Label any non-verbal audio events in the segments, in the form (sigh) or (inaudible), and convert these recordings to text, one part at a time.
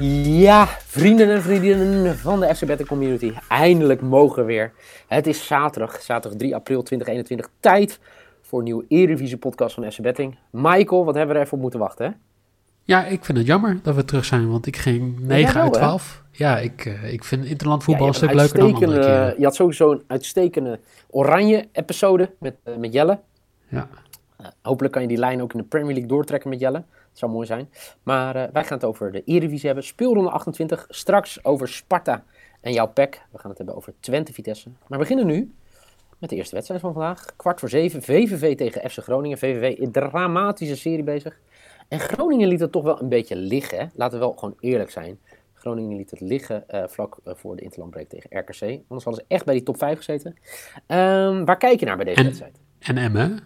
Ja, vrienden en vriendinnen van de FC Betting Community. Eindelijk mogen we weer. Het is zaterdag, zaterdag 3 april 2021. Tijd voor een nieuwe Eredivisie podcast van FC Betting. Michael, wat hebben we er even op moeten wachten, hè? Ja, ik vind het jammer dat we terug zijn, want ik ging 9 wel, uit hè? 12. Ja, ik, eh, ik vind interland voetbal Ja, een stuk leuker dan andere keren. Je had sowieso een uitstekende oranje episode met, eh, met Jelle. Ja. Eh, hopelijk kan je die lijn ook in de Premier League doortrekken met Jelle. Dat zou mooi zijn. Maar eh, wij gaan het over de Eredivisie hebben. Speelronde 28. Straks over Sparta en jouw PEC. We gaan het hebben over Twente Vitesse. Maar we beginnen nu met de eerste wedstrijd van vandaag. Kwart voor zeven. VVV tegen FC Groningen. VVV in dramatische serie bezig. En Groningen liet het toch wel een beetje liggen. Hè? Laten we wel gewoon eerlijk zijn. Groningen liet het liggen eh, vlak voor de interlandbreek tegen RKC. Anders hadden ze echt bij die top 5 gezeten. Ehm, waar kijk je naar bij deze En- wedstrijd? En Emmen.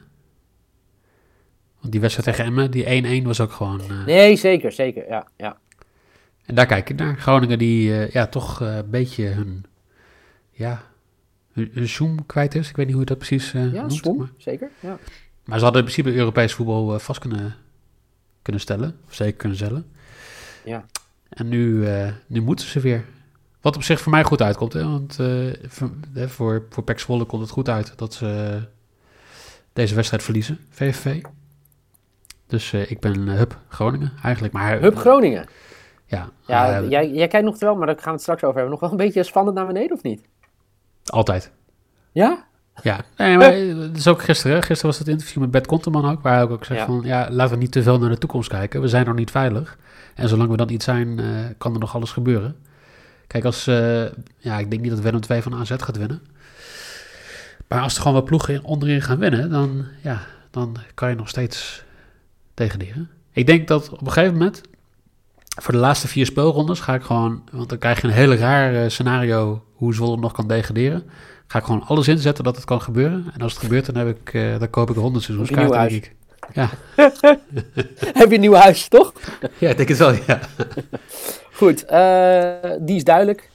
Want die wedstrijd tegen Emmen, die 1-1 was ook gewoon... eh, Nee, zeker, zeker. Ja, ja. En daar kijk ik naar. Groningen die eh, ja, toch eh, een beetje hun... Ja, hun, hun zoom kwijt is. Ik weet niet hoe je dat precies ja noemt. Swom, Maar, zeker. Ja. maar ze hadden in principe Europees voetbal vast kunnen, kunnen stellen. Of zeker kunnen stellen. Ja. En nu, nu moeten ze weer. Wat op zich voor mij goed uitkomt. Hè? Want voor, hè, voor, voor Pek Zwolle komt het goed uit dat ze deze wedstrijd verliezen. VVV. Dus eh, ik ben eh, Hup Groningen eigenlijk. Maar, Hup Groningen. Ja, Ja, eh, jij, jij kijkt nog wel, maar daar gaan we het straks over hebben. Nog wel een beetje spannend naar beneden, of niet? altijd. Ja? Ja, nee, maar het is ook gisteren. hè. Gisteren was het interview met Bert Konteman ook. Waar ik ook zeg Ja. van, ja, laten we niet te veel naar de toekomst kijken. We zijn nog niet veilig. En zolang we dat niet zijn, eh, kan er nog alles gebeuren. Kijk, als, eh, ja, ik denk niet dat Willem 2 van AZ gaat winnen. Maar als er gewoon wat ploegen in- onderin gaan winnen, dan, ja, dan kan je nog steeds tegenderen. Ik denk dat op een gegeven moment, voor de laatste vier speelrondes, ga ik gewoon, want dan krijg je een hele raar eh, scenario hoe Zwolle nog kan degraderen. Ga ik gewoon alles inzetten dat het kan gebeuren. En als het gebeurt, dan, heb ik, eh, dan koop ik 100 Heb je een seizoenskaarten, denk ik. Ja. (laughs) (laughs) Heb je een nieuw huis, toch? ja, ik denk het wel, ja. Goed, eh, die is duidelijk.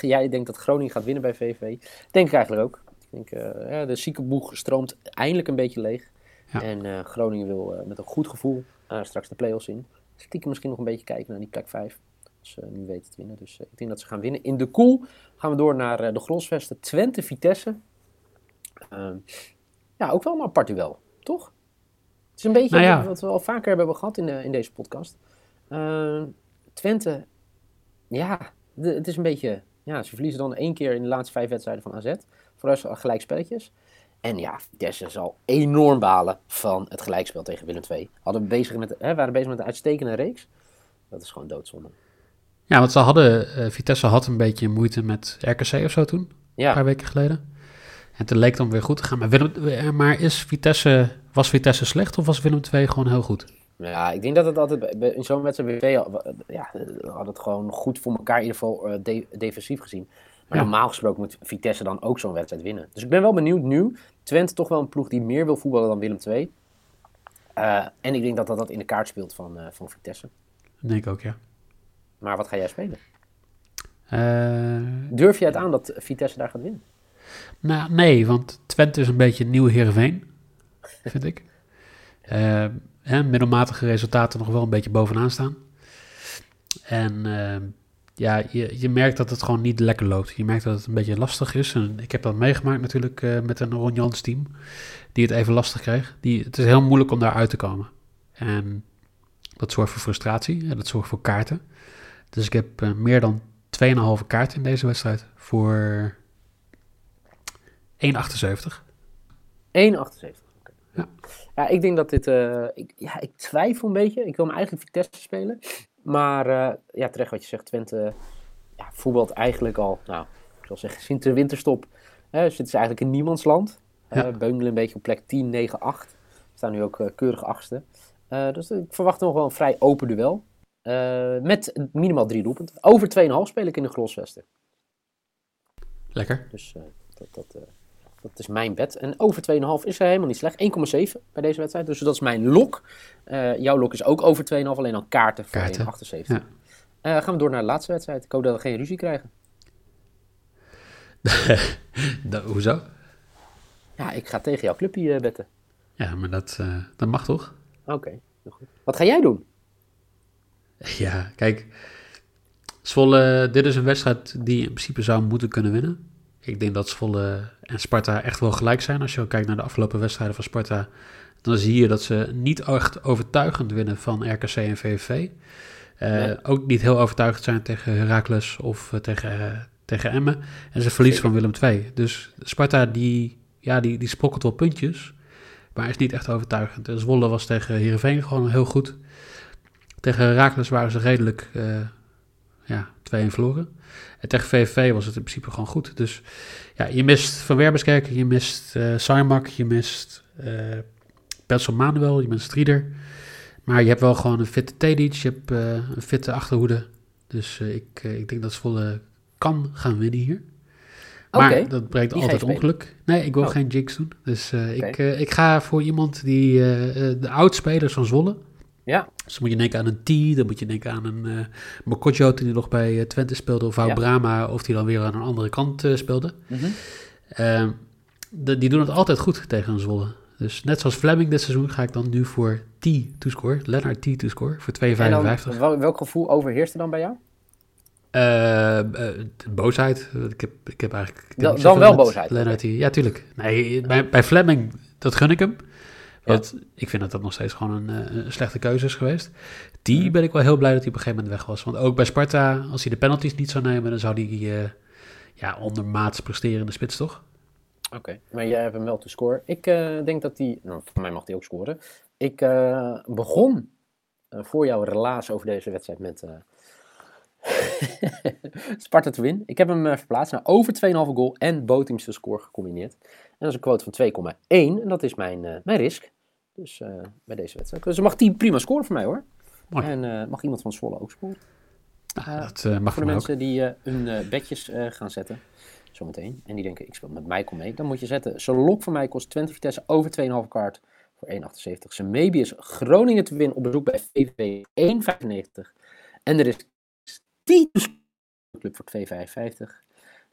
Jij denkt dat Groningen gaat winnen bij VV. Denk ik eigenlijk ook. Ik denk, ja, de ziekenboeg stroomt eindelijk een beetje leeg. Ja. En eh, Groningen wil eh, met een goed gevoel eh, straks de play-offs in. Stiekem misschien nog een beetje kijken naar die plek 5. Als ze nu weten te winnen. Dus ik denk dat ze gaan winnen. In de koel gaan we door naar de gronsvesten Twente-Vitesse. Ehm, ja, ook wel een apart duel, toch? Het is een beetje Nou ja. wat we al vaker hebben gehad in, de, in deze podcast. Ehm, Twente, ja, de- het is een beetje... Ja, ze verliezen dan één keer in de laatste vijf wedstrijden van AZ. Voor gelijk spelletjes. En ja, Vitesse zal enorm balen van het gelijkspel tegen Willem II. Hadden bezig met, hè, waren bezig met een uitstekende reeks. Dat is gewoon doodzonde. Ja, want ze hadden, eh, Vitesse had een beetje moeite met RKC of zo toen. Een paar weken geleden. En toen leek het dan weer goed te gaan. Maar, Willem, eh, maar is Vitesse, was Vitesse slecht of was Willem II gewoon heel goed? ja ik denk dat het altijd in zo'n wedstrijd twee... Ja, had het gewoon goed voor elkaar, in ieder geval eh, de- defensief gezien. Maar Ja. normaal gesproken moet Vitesse dan ook zo'n wedstrijd winnen. Dus ik ben wel benieuwd nu. Twente toch wel een ploeg die meer wil voetballen dan Willem II. Eh, en ik denk dat dat, dat in de kaart speelt van, eh, van Vitesse. Dat denk ik ook, ja. Maar wat ga jij spelen? Eh, Durf je het aan dat Vitesse daar gaat winnen? nou, nee, want Twente is een beetje een nieuw Heerenveen, (laughs) vind ik. Hè, middelmatige resultaten nog wel een beetje bovenaan staan. En eh, ja, je, je merkt dat het gewoon niet lekker loopt. Je merkt dat het een beetje lastig is. En ik heb dat meegemaakt natuurlijk eh, met een Ron Jans team, die het even lastig kreeg. Die, het is heel moeilijk om daar uit te komen. En dat zorgt voor frustratie en dat zorgt voor kaarten. Dus ik heb eh, meer dan 2,5 kaarten in deze wedstrijd voor 1,78. 1,78. Oké. Ja. ja, ik denk dat dit... eh, ik, ja, ik twijfel een beetje. Ik wil hem eigenlijk Vitesse spelen. Maar eh, ja, terecht wat je zegt. Twente ja, voetbalt eigenlijk al, nou, ik zal zeggen, sinds de winterstop Uh, dus het is eigenlijk een niemandsland. Uh, Ja. Beungelen een beetje op plek 10, 9, 8. We staan nu ook eh, keurig achtste. Eh, dus ik verwacht nog wel een vrij open duel. Met minimaal drie doelpunten. Over 2,5 speel ik in de Grosvesten. Lekker. Dus dat, dat, dat is mijn bet. En over 2,5 is er helemaal niet slecht. 1,7 bij deze wedstrijd. Dus dat is mijn lok. Eh, jouw lok is ook over 2,5. Alleen dan kaarten voor Kaarten, 1,78. ja. Eh, gaan we door naar de laatste wedstrijd. Ik hoop dat we geen ruzie krijgen. (laughs) Hoezo? Ja, ik ga tegen jouw clubje eh, betten. Ja, maar dat, dat mag toch? Oké, heel goed. Wat ga jij doen? Ja, kijk. Zwolle, dit is een wedstrijd die je in principe zou moeten kunnen winnen. Ik denk dat Zwolle en Sparta echt wel gelijk zijn. Als je kijkt naar de afgelopen wedstrijden van Sparta, dan zie je dat ze niet echt overtuigend winnen van RKC en VVV. Eh, Nee. Ook niet heel overtuigend zijn tegen Heracles of eh, tegen, tegen Emmen. En ze verliezen van Willem II. Dus Sparta die, ja, die, die sprokkelt wel puntjes, maar is niet echt overtuigend. En Zwolle was tegen Heerenveen gewoon heel goed. Tegen Heracles waren ze redelijk eh, ja, 2-1 verloren. En tegen VVV was het in principe gewoon goed. Dus ja, je mist Van Werbeskerken, je mist Sarmak, je mist Petzl Manuel, je mist Strieder. Maar je hebt wel gewoon een fitte Tedic, je hebt eh, een fitte achterhoede. Dus ik, ik denk dat Zwolle kan gaan winnen hier. Maar dat brengt altijd ongeluk. Nee, ik wil Oh. geen jinx doen. Dus ik, ik ga voor iemand die eh, de oudspelers van Zwolle. Ja, Dus dan moet je denken aan een T, dan moet je denken aan een uh, Mokotjo die nog bij eh, Twente speelde, of Ja. Brama, of die dan weer aan een andere kant eh, speelde. Mhm. Ehm, de- die doen het altijd goed tegen een Zwolle. Dus net zoals Fleming dit seizoen ga ik dan nu voor T to-score, Lennart T to-score, voor 2,55. en dan, wel- welk gevoel overheerst er dan bij jou? Boosheid. Ik heb, ik heb eigenlijk. ik heb Dan- wel boosheid, Lennart. Ja, tuurlijk. Nee, bij, bij Fleming, dat gun ik hem. Ik vind dat dat nog steeds gewoon een, eh, een slechte keuze is geweest. Die ben ik wel heel blij dat hij op een gegeven moment weg was. Want ook bij Sparta, als hij de penalties niet zou nemen, dan zou hij eh ja, ondermaats presteren in de spits, toch? Oké, maar jij hebt hem wel te scoren. Ik eh, denk dat hij, nou, voor mij mag hij ook scoren. Ik begon voor jouw relaas over deze wedstrijd met (laughs) Sparta te win. Ik heb hem verplaatst naar over 2,5 goal en te score gecombineerd. En dat is een quote van 2,1 en dat is mijn, mijn risk. Dus eh, bij deze wedstrijd. Dus mag die prima scoren voor mij hoor. Mooi. En eh, mag iemand van Zwolle ook scoren. Nou, dat eh, mag Voor voor de ook. mensen die eh, hun eh, bedjes eh, gaan zetten, zometeen, en die denken, ik speel met Michael mee, dan moet je zetten, zijn lok van mij kost 20 Vitesse over 2,5 kaart voor 1,78. Zijn maybe is Groningen te winnen op bezoek bij VVV 1,95. En er is 10 club voor 2,55.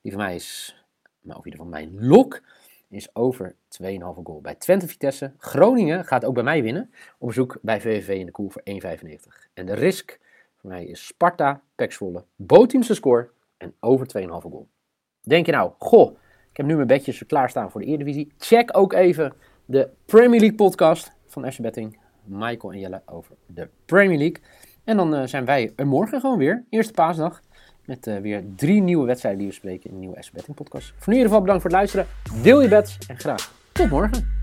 Die van mij is, maar of in ieder geval mijn lok, is over 2,5 goal bij Twente Vitesse. Groningen gaat ook bij mij winnen op bezoek bij VVV in de koel voor 1,95. En de risk voor mij is Sparta, Pek Zwolle, bootteams te score en over 2,5 goal. Denk je nou, goh, ik heb nu mijn bedjes klaarstaan voor de Eredivisie. Check ook even de Premier League podcast van FC Betting. Michael en Jelle over de Premier League. En dan eh, zijn wij er morgen gewoon weer, eerste paasdag. Met eh, weer drie nieuwe wedstrijden die we spreken in de nieuwe FC Betting podcast. Voor nu in ieder geval bedankt voor het luisteren. Deel je bets en graag tot morgen.